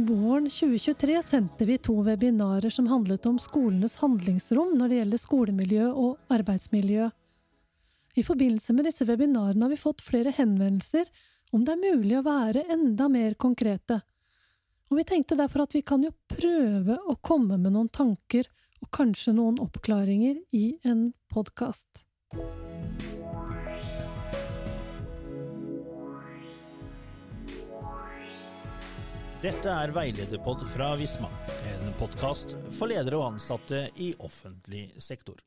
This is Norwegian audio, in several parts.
Våren 2023 sendte vi to webinarer som handlet om skolenes handlingsrom når det gjelder skolemiljø og arbeidsmiljø. I forbindelse med disse webinarene har vi fått flere henvendelser om det er mulig å være enda mer konkrete. Og vi tenkte derfor at vi kan jo prøve å komme med noen tanker og kanskje noen oppklaringer i en podkast. Dette er Veilederpod fra Visma, en podkast for ledere og ansatte i offentlig sektor.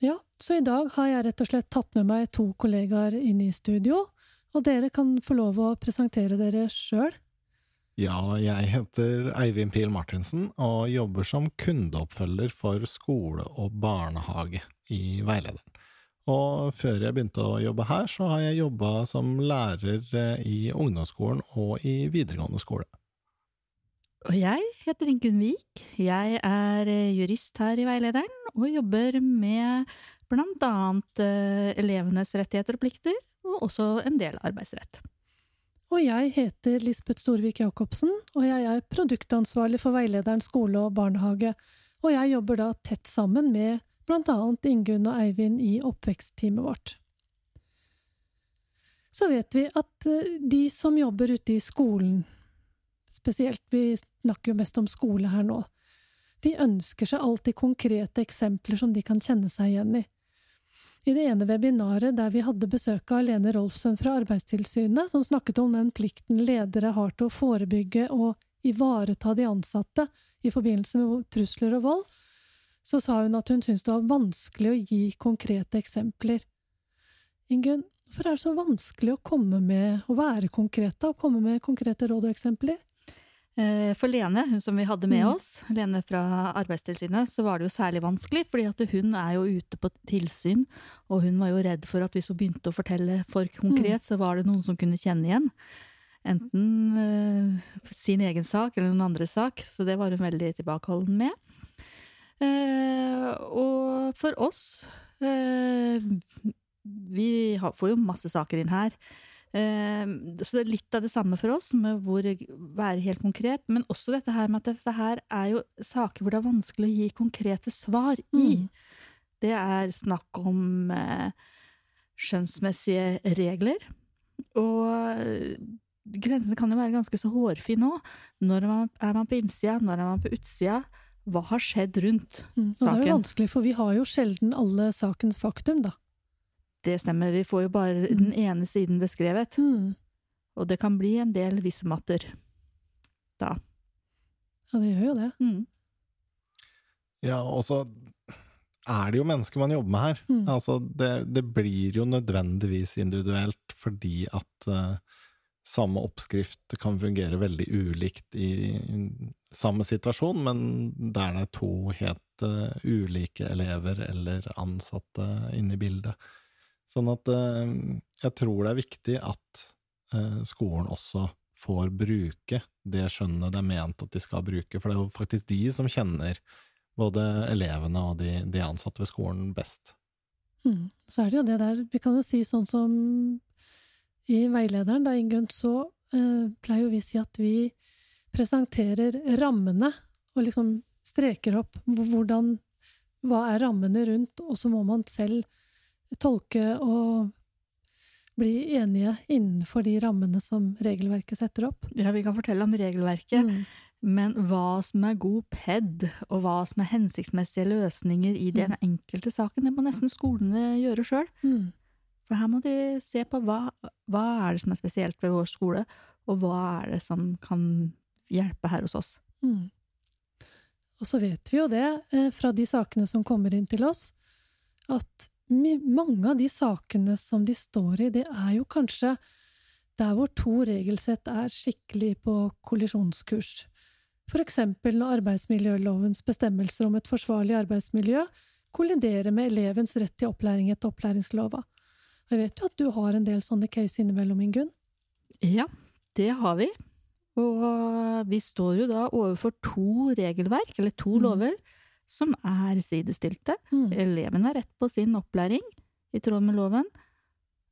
Ja, så i dag har jeg rett og slett tatt med meg to kollegaer inn i studio, og dere kan få lov å presentere dere sjøl. Ja, jeg heter Eivind Pil Martinsen og jobber som kundeoppfølger for skole og barnehage i Veilederen. Og før jeg begynte å jobbe her, så har jeg jobba som lærer eh, i ungdomsskolen og i videregående skole. Og jeg heter Ingunn Vik. Jeg er eh, jurist her i Veilederen, og jobber med blant annet eh, elevenes rettigheter og plikter, og også en del arbeidsrett. Og jeg heter Lisbeth Storvik Jacobsen, og jeg er produktansvarlig for Veilederen skole og barnehage, og jeg jobber da tett sammen med blant annet Ingunn og Eivind i oppvekstteamet vårt. Så vet vi at eh, de som jobber ute i skolen, spesielt, vi snakker jo mest om skole her nå, de ønsker seg alltid konkrete eksempler som de kan kjenne seg igjen i. I det ene webinaret der vi hadde besøk av Lene Rolfsson fra Arbeidstilsynet, som snakket om den plikten ledere har til å forebygge og ivareta de ansatte i forbindelse med trusler og vold, så sa hun at hun syntes det var vanskelig å gi konkrete eksempler. Ingunn, hvorfor er det så vanskelig å komme med, å være konkrete, og komme med konkrete råd og eksempler? Eh, for Lene, hun som vi hadde med Mm. oss, Lene fra Arbeidstilsynet, så var det jo særlig vanskelig, fordi at hun er jo ute på tilsyn, og hun var jo redd for at hvis hun begynte å fortelle for konkret, så var det noen som kunne kjenne igjen. Enten eh, sin egen sak eller noen andres sak, så det var hun veldig tilbakeholden med. Eh, og for oss eh, Vi har, får jo masse saker inn her. Eh, så det er litt av det samme for oss, med hvor være helt konkret. Men også dette her med at dette her er jo saker hvor det er vanskelig å gi konkrete svar i. Mm. Det er snakk om skjønnsmessige regler. Og grensen kan jo være ganske så hårfin òg. Når man, er man på innsida, når er man på utsida? Hva har skjedd rundt Mm. Og det er jo vanskelig, for vi har jo sjelden alle sakens faktum, da. Det stemmer, vi får jo bare den ene siden beskrevet. Mm. Og det kan bli en del vissematter da. Ja, det gjør jo det. Mm. Ja, og så er det jo mennesker man jobber med her. Mm. Altså, det, det blir jo nødvendigvis individuelt fordi at eh, samme oppskrift kan fungere veldig ulikt i, samme situasjon, men der det er to helt uh, ulike elever eller ansatte inne i bildet. Sånn at uh, jeg tror det er viktig at uh, skolen også får bruke det skjønnet det er ment at de skal bruke, for det er jo faktisk de som kjenner både elevene og de, de ansatte ved skolen best. Mm. Så er det jo det der Vi kan jo si sånn som i veilederen, da, Ingunn, så eh, pleier vi si at vi presenterer rammene, og liksom streker opp hvor- hvordan Hva er rammene rundt, og så må man selv tolke og bli enige innenfor de rammene som regelverket setter opp. Ja, vi kan fortelle om regelverket, Mm. men hva som er god PED, og hva som er hensiktsmessige løsninger i den enkelte saken, det må nesten skolene gjøre sjøl. Mm. For her må de se på hva, hva er det som er spesielt ved vår skole, og hva er det som kan hjelpe her hos oss. Mm. Og så vet vi jo det, eh, fra de sakene som kommer inn til oss, at mange av de sakene som de står i, det er jo kanskje der hvor to regelsett er skikkelig på kollisjonskurs. For eksempel når arbeidsmiljølovens bestemmelser om et forsvarlig arbeidsmiljø kolliderer med elevens rett til opplæring etter opplæringslova. Og jeg vet jo at du har en del sånne case innimellom, Ingunn. Ja, det har vi. Og vi står jo da overfor to regelverk, eller to Mm. lover, som er sidestilte. Mm. Eleven har rett på sin opplæring i tråd med loven,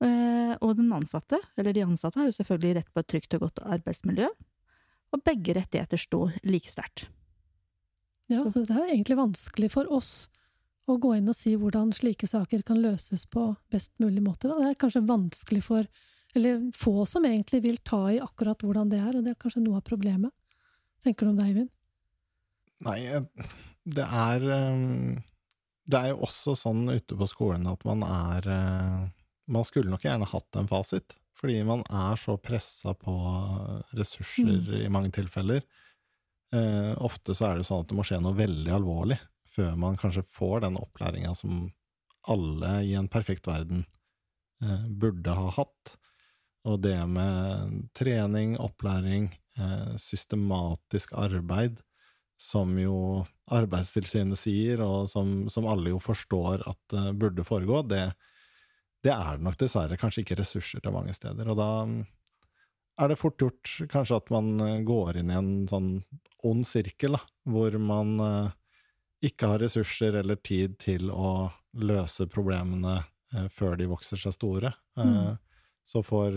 Eh, og den ansatte, eller de ansatte, har jo selvfølgelig rett på et trygt og godt arbeidsmiljø. Og begge rettigheter står like sterkt. Ja, Så- så det er egentlig vanskelig for oss å gå inn og si hvordan slike saker kan løses på best mulig måte. Da. Det er kanskje vanskelig for eller få som egentlig vil ta i akkurat hvordan det er, og det er kanskje noe av problemet. Tenker du om det, Eivind? Nei, det er eh, Det er jo også sånn ute på skolen at man er eh, Man skulle nok gjerne hatt en fasit, fordi man er så pressa på ressurser i mange tilfeller. Eh, ofte så er det sånn at det må skje noe veldig alvorlig før man kanskje får den opplæringa som alle i en perfekt verden eh, burde ha hatt. Og det med trening, opplæring, eh, systematisk arbeid, som jo Arbeidstilsynet sier, og som, som alle jo forstår at eh, burde foregå, det, det er det nok dessverre kanskje ikke ressurser til mange steder. Og da mm, er det fort gjort kanskje at man eh, går inn i en sånn ond sirkel, da, hvor man eh, ikke har ressurser eller tid til å løse problemene eh, før de vokser seg store. Eh, Mm. Så får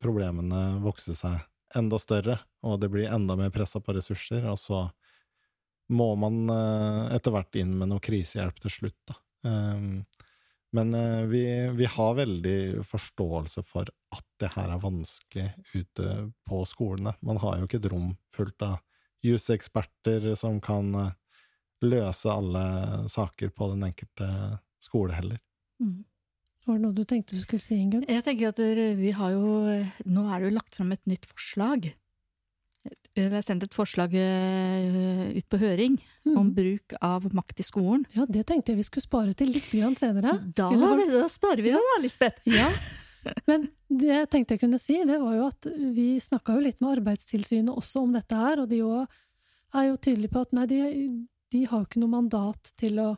problemene vokse seg enda større, og det blir enda mer pressa på ressurser, og så må man eh, etter hvert inn med noe krisehjelp til slutt, da. Um, men eh, vi, vi har veldig forståelse for at det her er vanskelig ute på skolene. Man har jo ikke et rom fullt av juseksperter som kan eh, løse alle saker på den enkelte skole heller. Mm. Var det noe du tenkte du skulle si, Ingunn? Jeg tenker at vi har jo Nå er det jo lagt frem et nytt forslag. Det er sendt et forslag eh, ut på høring om Mm. bruk av makt i skolen. Ja, det tenkte jeg vi skulle spare til litt grann senere. Da, da sparer vi det da, Lisbeth! Ja, men det jeg tenkte jeg kunne si, det var jo at vi snakka jo litt med Arbeidstilsynet også om dette her, og de òg er jo tydelige på at nei, de, de har jo ikke noe mandat til å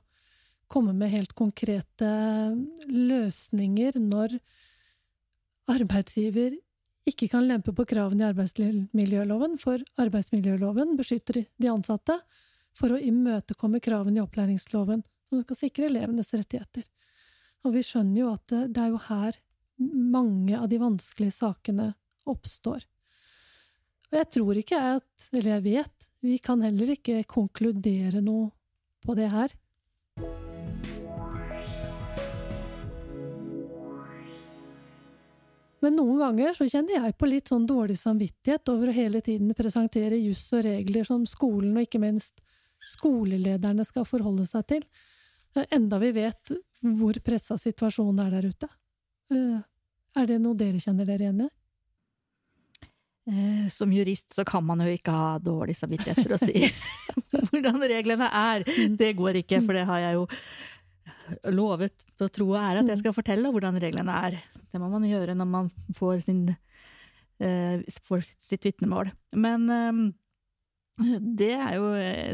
komme med helt konkrete løsninger når arbeidsgiver ikke kan lempe på kravene i arbeidsmiljøloven, for arbeidsmiljøloven beskytter de ansatte for å imøtekomme kravene i opplæringsloven, som skal sikre elevenes rettigheter. Og vi skjønner jo at det, er jo her mange av de vanskelige sakene oppstår. Og jeg tror ikke at, eller jeg vet, vi kan heller ikke konkludere noe på det her. Men noen ganger så kjenner jeg på litt sånn dårlig samvittighet over å hele tiden presentere juss og regler som skolen og ikke minst skolelederne skal forholde seg til, eh, enda vi vet hvor pressa situasjonen er der ute. Eh, Er det noe dere kjenner dere igjen i? Eh, Som jurist så kan man jo ikke ha dårlig samvittighet for å si hvordan reglene er. Det går ikke, for det har jeg jo lovet på tro og ære at jeg skal fortelle hvordan reglene er. Det må man gjøre når man får, sin, eh, får sitt vitnemål. Men eh, det er jo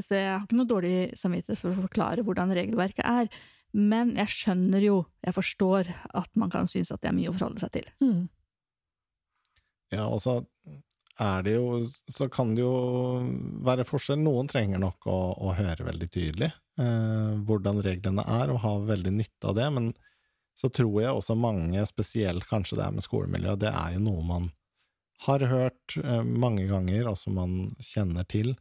Så jeg har ikke noe dårlig samvittighet for å forklare hvordan regelverket er. Men jeg skjønner jo, jeg forstår, at man kan synes at det er mye å forholde seg til. Mm. Ja, og så er det jo Så kan det jo være forskjell. Noen trenger nok å, å høre veldig tydelig eh, hvordan reglene er, og ha veldig nytte av det. Men så tror jeg også mange, spesielt kanskje det er med skolemiljø, det er jo noe man har hørt eh, mange ganger, og som man kjenner til.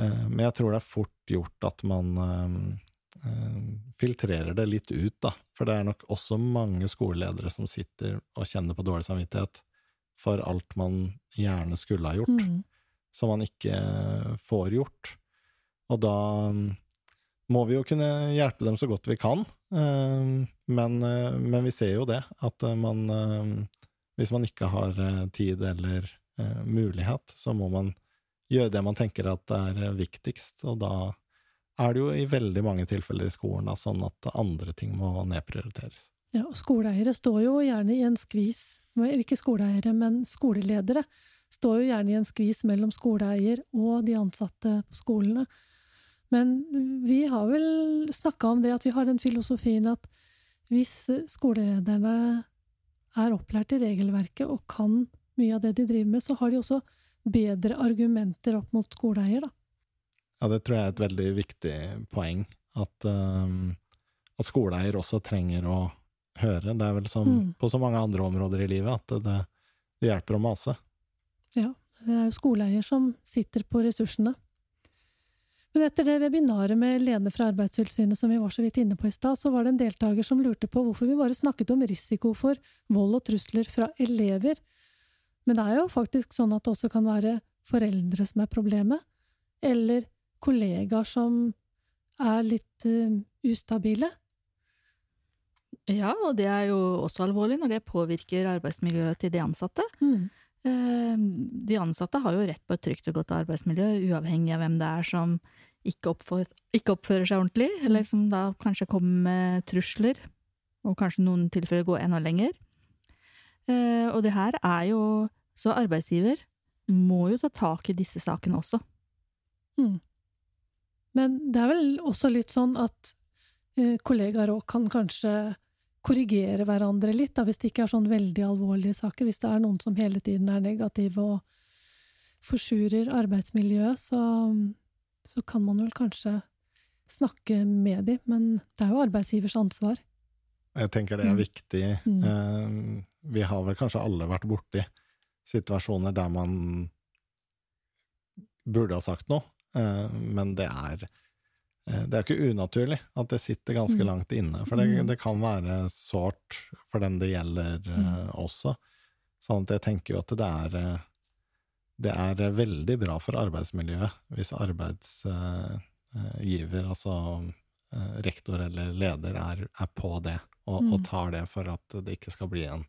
Eh, men jeg tror det er fort gjort at man eh, eh, filtrerer det litt ut, da. For det er nok også mange skoleledere som sitter og kjenner på dårlig samvittighet for alt man gjerne skulle ha gjort, Mm. som man ikke får gjort. Og da mm, må vi jo kunne hjelpe dem så godt vi kan, eh, men, eh, men vi ser jo det, at eh, man Hvis man ikke har tid eller mulighet, så må man gjøre det man tenker at er viktigst, og da er det jo i veldig mange tilfeller i skolen da, sånn at andre ting må nedprioriteres. Ja, og skoleeiere står jo gjerne i en skvis, ikke skoleeiere, men skoleledere står jo gjerne i en skvis mellom skoleeier og de ansatte på skolene. Men vi har vel snakka om det at vi har den filosofien at hvis skolelederne er opplært i regelverket og kan mye av det de driver med, så har de også bedre argumenter opp mot skoleeier, da. Ja, det tror jeg er et veldig viktig poeng. At, um, at skoleeier også trenger å høre. Det er vel som Mm. på så mange andre områder i livet at det, det hjelper å mase. Ja, det er jo skoleeier som sitter på ressursene. Men etter det webinaret med Lene fra Arbeidstilsynet som vi var så vidt inne på i stad, så var det en deltaker som lurte på hvorfor vi bare snakket om risiko for vold og trusler fra elever. Men det er jo faktisk sånn at det også kan være foreldre som er problemet, eller kollegaer som er litt eh, ustabile. Ja, og det er jo også alvorlig når det påvirker arbeidsmiljøet til de ansatte. Mm. Eh, De ansatte har jo rett på et trygt og godt arbeidsmiljø, uavhengig av hvem det er som ikke, oppfor, ikke oppfører seg ordentlig, eller som da kanskje kommer med trusler, og kanskje noen tilfeller går enda lenger. Eh, Og det her er jo Så arbeidsgiver må jo ta tak i disse sakene også. Mm. Men det er vel også litt sånn at eh, kollegaer òg kan kanskje korrigere hverandre litt, da, hvis det ikke er sånn veldig alvorlige saker. Hvis det er noen som hele tiden er negative og forsurer arbeidsmiljøet, så, så kan man vel kanskje snakke med dem, men det er jo arbeidsgivers ansvar. Jeg tenker det er Mm. viktig. Mm. Eh, Vi har vel kanskje alle vært borti situasjoner der man burde ha sagt noe, eh, men det er det er jo ikke unaturlig at det sitter ganske Mm. langt inne, for det, Mm. det kan være sårt for den det gjelder eh, også. Sånn at jeg tenker jo at det er eh, det er veldig bra for arbeidsmiljøet hvis arbeidsgiver, altså eh, rektor eller leder, er, er på det og, og tar det for at det ikke skal bli en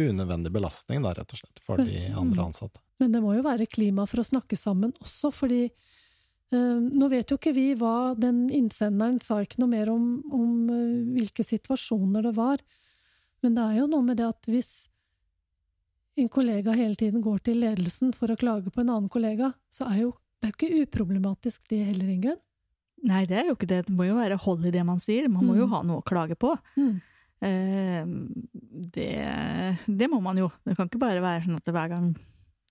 unødvendig belastning, da, rett og slett, for de andre ansatte. Men det må jo være klima for å snakke sammen også, fordi eh, nå vet jo ikke vi hva den innsenderen sa ikke noe mer om, om eh, hvilke situasjoner det var. Men det er jo noe med det at hvis en kollega hele tiden går til ledelsen for å klage på en annen kollega, så er jo det er jo ikke uproblematisk det heller, Ingunn. Nei, det er jo ikke det. Det må jo være hold i det man sier. Man må jo Mm. ha noe å klage på. Mm. Eh, det, det må man jo. Det kan ikke bare være sånn at hver gang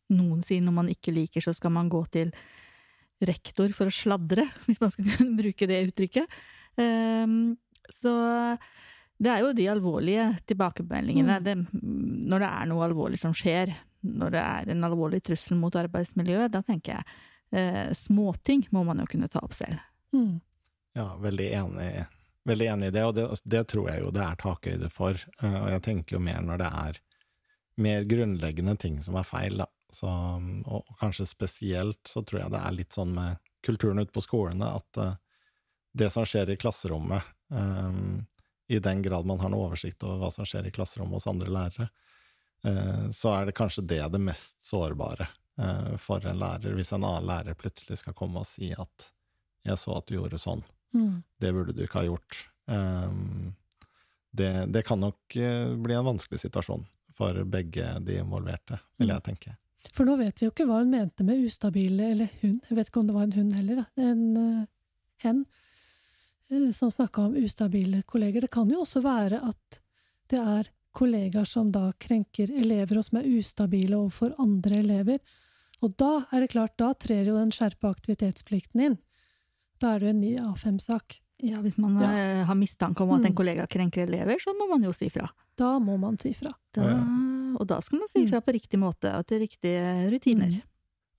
noen sier noe man ikke liker, så skal man gå til rektor for å sladre, hvis man skal kunne bruke det uttrykket. Eh, så det er jo de alvorlige tilbakemeldingene. Mm. Det, når det er noe alvorlig som skjer, når det er en alvorlig trussel mot arbeidsmiljøet, da tenker jeg eh, småting må man jo kunne ta opp selv. Mm. Ja, veldig enig, veldig enig i det, og det, det tror jeg jo det er takhøyde for. eh, Og jeg tenker jo mer når det er mer grunnleggende ting som er feil, da. Så, og, og kanskje spesielt så tror jeg det er litt sånn med kulturen ute på skolene at uh, det som skjer i klasserommet, um, i den grad man har noe oversikt over hva som skjer i klasserommet hos andre lærere, uh, så er det kanskje det det mest sårbare uh, for en lærer, hvis en annen lærer plutselig skal komme og si at 'jeg så at du gjorde sånn', Mm. det burde du ikke ha gjort. Um, det, det kan nok bli en vanskelig situasjon for begge de involverte, vil jeg tenke. For nå vet vi jo ikke hva hun mente med ustabile, eller hun, jeg vet ikke om det var en hun heller, en uh, hen, eh, som snakka om ustabile kolleger. Det kan jo også være at det er kollegaer som da krenker elever, og som er ustabile overfor andre elever. Og da er det klart, da trer jo den skjerpa aktivitetsplikten inn. Da er det jo en ny A5-sak. Ja, Hvis man Ja. eh, har mistanke om at en Mm. kollega krenker elever, så må man jo si fra. Da må man si fra. Da, Ja, Og da skal man si ifra fra på riktig måte og til riktige rutiner. Mm.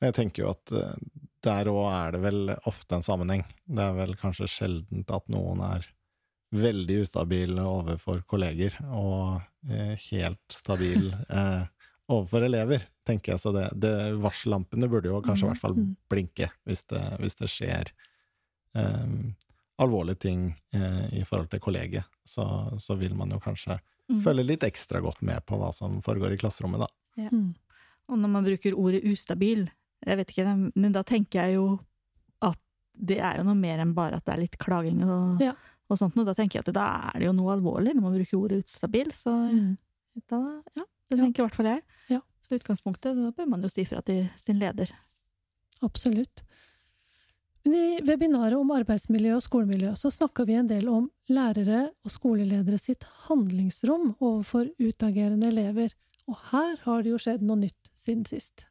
Jeg tenker jo at eh, der òg er det vel ofte en sammenheng. Det er vel kanskje sjeldent at noen er veldig ustabil overfor kolleger, og eh, helt stabil eh, overfor elever, tenker jeg. Så det, det varsellampene burde jo kanskje i hvert fall Mm. blinke hvis det, hvis det skjer um, alvorlige ting eh, i forhold til kollegiet. Så, så vil man jo kanskje Mm. følge litt ekstra godt med på hva som foregår i klasserommet, da. Mm. Og når man bruker ordet ustabil, jeg vet ikke, men da tenker jeg jo at det er jo noe mer enn bare at det er litt klaging og, Ja. og sånt noe. Da tenker jeg at da er det jo noe alvorlig når man bruker ordet ustabil, så Mm. da, ja, det Ja. tenker i hvert fall jeg. Ja. Så utgangspunktet, da bør man jo si fra til sin leder. Absolutt. I webinaret om arbeidsmiljø og skolemiljø så snakka vi en del om lærere og skoleledere sitt handlingsrom overfor utagerende elever, og her har det jo skjedd noe nytt siden sist.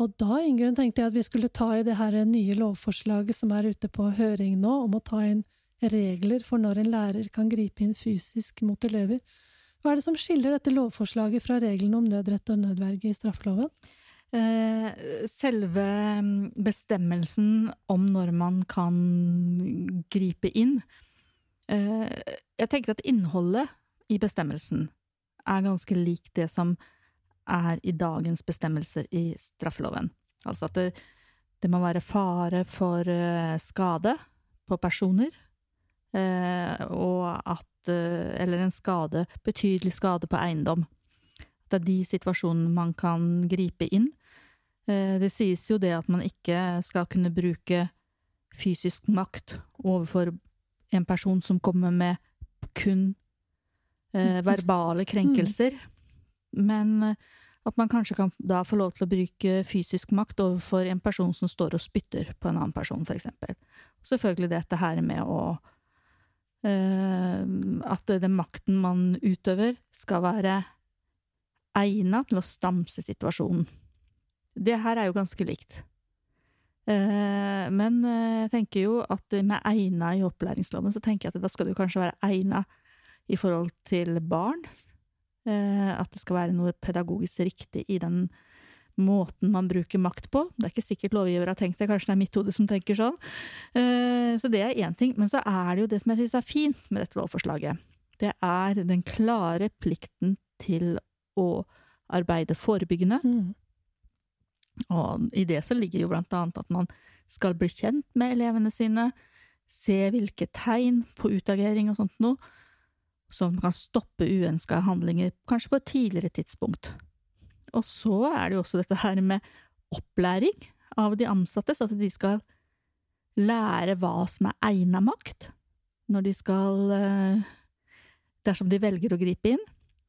Og da Ingunn, tenkte jeg at vi skulle ta i det her nye lovforslaget som er ute på høring nå, om å ta inn regler for når en lærer kan gripe inn fysisk mot elever. Hva er det som skiller dette lovforslaget fra reglene om nødrett og nødverge i straffeloven? Eh, selve mm, bestemmelsen om når man kan gripe inn eh, Jeg tenker at innholdet i bestemmelsen er ganske lik det som er i dagens bestemmelser i straffeloven. Altså at det, det må være fare for uh, skade på personer, og at uh, Eller en skade, betydelig skade på eiendom. Det er de situasjonene man kan gripe inn. Det sies jo det at man ikke skal kunne bruke fysisk makt overfor en person som kommer med kun verbale krenkelser. Men at man kanskje kan da få lov til å bruke fysisk makt overfor en person som står og spytter på en annen person, eksempel. Selvfølgelig dette her med å At den makten man utøver, skal være egna til å stanse situasjonen. Det her er jo ganske likt. Uh, men uh, jeg tenker jo at med egna i opplæringsloven, så tenker jeg at da skal det jo kanskje være egna i forhold til barn, Eh, at det skal være noe pedagogisk riktig i den måten man bruker makt på. Det er ikke sikkert lovgiver har tenkt det, kanskje det er mitt hode som tenker sånn. Eh, så det er én ting. Men så er det jo det som jeg syns er fint med dette lovforslaget. Det er den klare plikten til å arbeide forebyggende. Mm. Og i det så ligger jo blant annet at man skal bli kjent med elevene sine, se hvilke tegn på utagering og sånt noe man kan stoppe uønska handlinger, kanskje på et tidligere tidspunkt. Og så er det jo også dette her med opplæring av de ansatte, så at de skal lære hva som er egna makt, når de skal eh, Dersom de velger å gripe inn.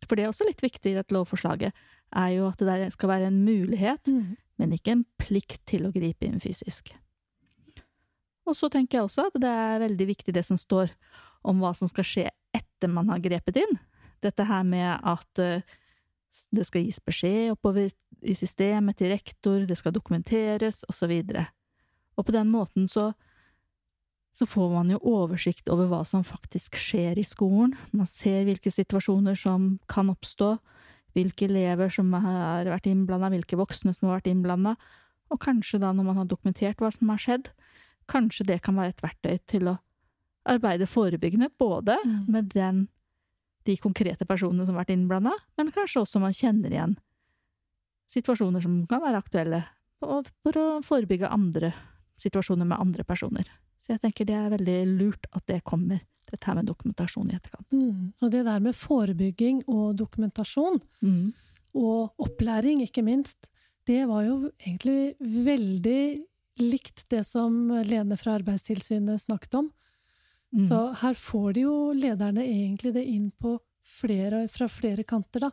For det er også litt viktig i dette lovforslaget, er jo at det skal være en mulighet, mm. men ikke en plikt til å gripe inn fysisk. Og så tenker jeg også at det er veldig viktig det som står om hva som skal skje etter man har grepet inn. Dette her med at eh, det skal gis beskjed oppover i systemet til rektor, det skal dokumenteres, osv. Og, og på den måten så, så får man jo oversikt over hva som faktisk skjer i skolen. Man ser hvilke situasjoner som kan oppstå, hvilke elever som har vært innblanda, hvilke voksne som har vært innblanda, og kanskje da, når man har dokumentert hva som har skjedd, kanskje det kan være et verktøy til å arbeide forebyggende, både mm. med den, de konkrete personene som har vært innblanda, men kanskje også man kjenner igjen situasjoner som kan være aktuelle, og for å forebygge andre situasjoner med andre personer. Så jeg tenker det er veldig lurt at det kommer, dette her med dokumentasjon i etterkant. Mm. Og det der med forebygging og dokumentasjon, mm. og opplæring, ikke minst, det var jo egentlig veldig likt det som Lene fra Arbeidstilsynet snakket om. Mm. Så her får de jo lederne egentlig det inn på flere, fra flere kanter, da.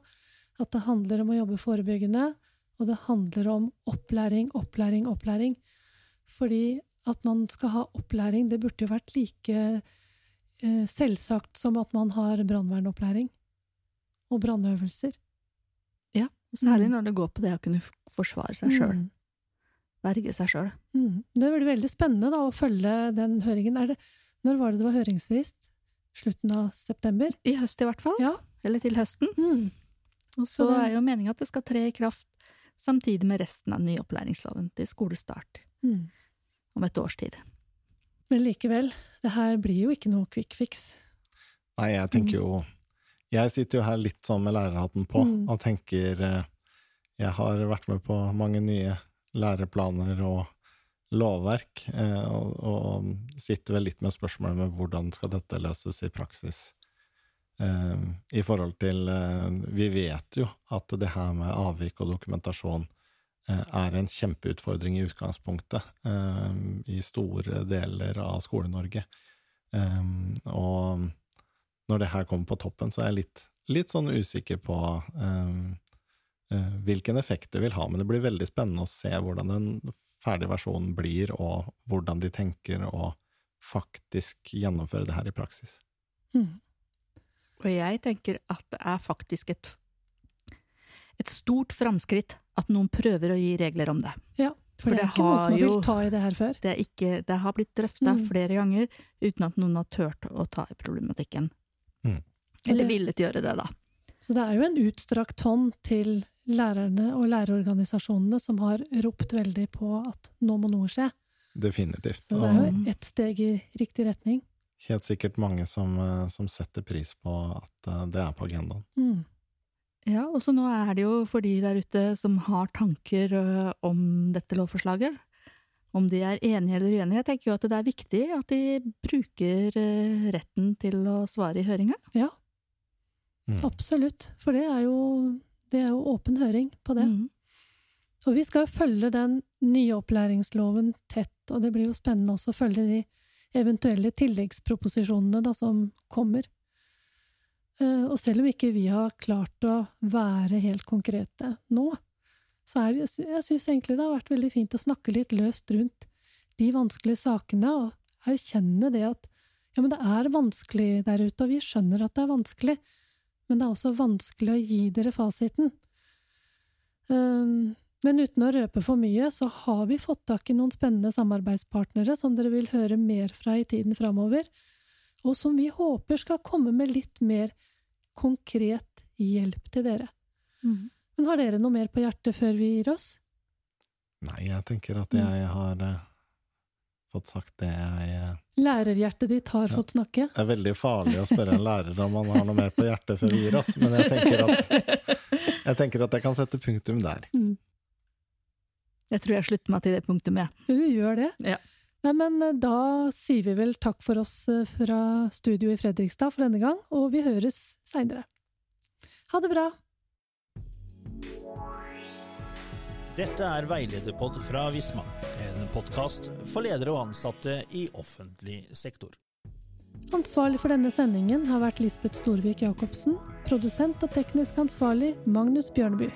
At det handler om å jobbe forebyggende, og det handler om opplæring, opplæring, opplæring. Fordi at man skal ha opplæring, det burde jo vært like eh, selvsagt som at man har brannvernopplæring og brannøvelser. Ja, særlig mm. når det går på det å kunne forsvare seg sjøl. Mm. Verge seg sjøl. Mm. Det blir veldig spennende da, å følge den høringen. Er det, når var det det var høringsfrist? Slutten av september? I høst, i hvert fall. Ja. Eller til høsten. Mm. Og så, så det... er jo meninga at det skal tre i kraft samtidig med resten av nyopplæringsloven til skolestart mm. om et års tid. Men likevel, det her blir jo ikke noe quick fix. Nei, jeg tenker jo Jeg sitter jo her litt sånn med lærerhatten på mm. og tenker eh, Jeg har vært med på mange nye læreplaner og lovverk, eh, og, og, sitter vel litt med spørsmålet med hvordan skal dette løses i praksis. Eh, I forhold til eh, Vi vet jo at det her med avvik og dokumentasjon er en kjempeutfordring i utgangspunktet i store deler av Skole-Norge. Og når det her kommer på toppen, så er jeg litt, litt sånn usikker på hvilken effekt det vil ha. Men det blir veldig spennende å se hvordan den ferdig versjon blir, og hvordan de tenker å faktisk gjennomføre det her i praksis. Mm. Og jeg tenker at det er faktisk et et stort framskritt at noen prøver å gi regler om det. Ja, for, For det er det ikke noen som har villet ta i det her før. Det, er ikke, det har blitt drøfta Mm. flere ganger uten at noen har turt å ta i problematikken. Mm. Eller villet gjøre det, da. Så det er jo en utstrakt hånd til lærerne og lærerorganisasjonene som har ropt veldig på at nå må noe skje. Definitivt. Så det er jo ett steg i riktig retning. helt sikkert mange som, eh, som setter pris på at eh, det er på agendaen. Mm. Ja, og så nå er det jo for de der ute som har tanker om dette lovforslaget. Om de er enige eller uenige. Jeg tenker jo at det er viktig at de bruker retten til å svare i høringa. Ja, Mm. absolutt. For det er jo, det er jo åpen høring på det. Mm. Og vi skal følge den nye opplæringsloven tett, og det blir jo spennende også å følge de eventuelle tilleggsproposisjonene da, som kommer. Eh, Og selv om ikke vi har klart å være helt konkrete nå, så er det, jeg synes egentlig det har vært veldig fint å snakke litt løst rundt de vanskelige sakene, og erkjenne det at ja, men det er vanskelig der ute, og vi skjønner at det er vanskelig, men det er også vanskelig å gi dere fasiten. Um, men uten å røpe for mye, så har vi fått tak i noen spennende samarbeidspartnere som dere vil høre mer fra i tiden framover, og som vi håper skal komme med litt mer konkret hjelp til dere. Mm. Men har dere noe mer på hjertet før vi gir oss? Nei, jeg tenker at jeg har eh, fått sagt det jeg eh, Lærerhjertet ditt har Ja. fått snakke. Det er veldig farlig å spørre en lærer om han har noe mer på hjertet før vi gir oss, men jeg tenker at jeg, tenker at jeg kan sette punktum der. Mm. Jeg tror jeg slutter meg til det punktet med. Du gjør det? Ja. Nei, men eh, da sier vi vel takk for oss eh, fra studio i Fredrikstad for denne gang, og vi høres seinere. Ha det bra! Dette er Veilederpod fra Visma, podkast for ledere og ansatte i offentlig sektor. Ansvarlig for denne sendingen har vært Lisbeth Storvik Jacobsen, produsent og teknisk ansvarlig Magnus Bjørneby.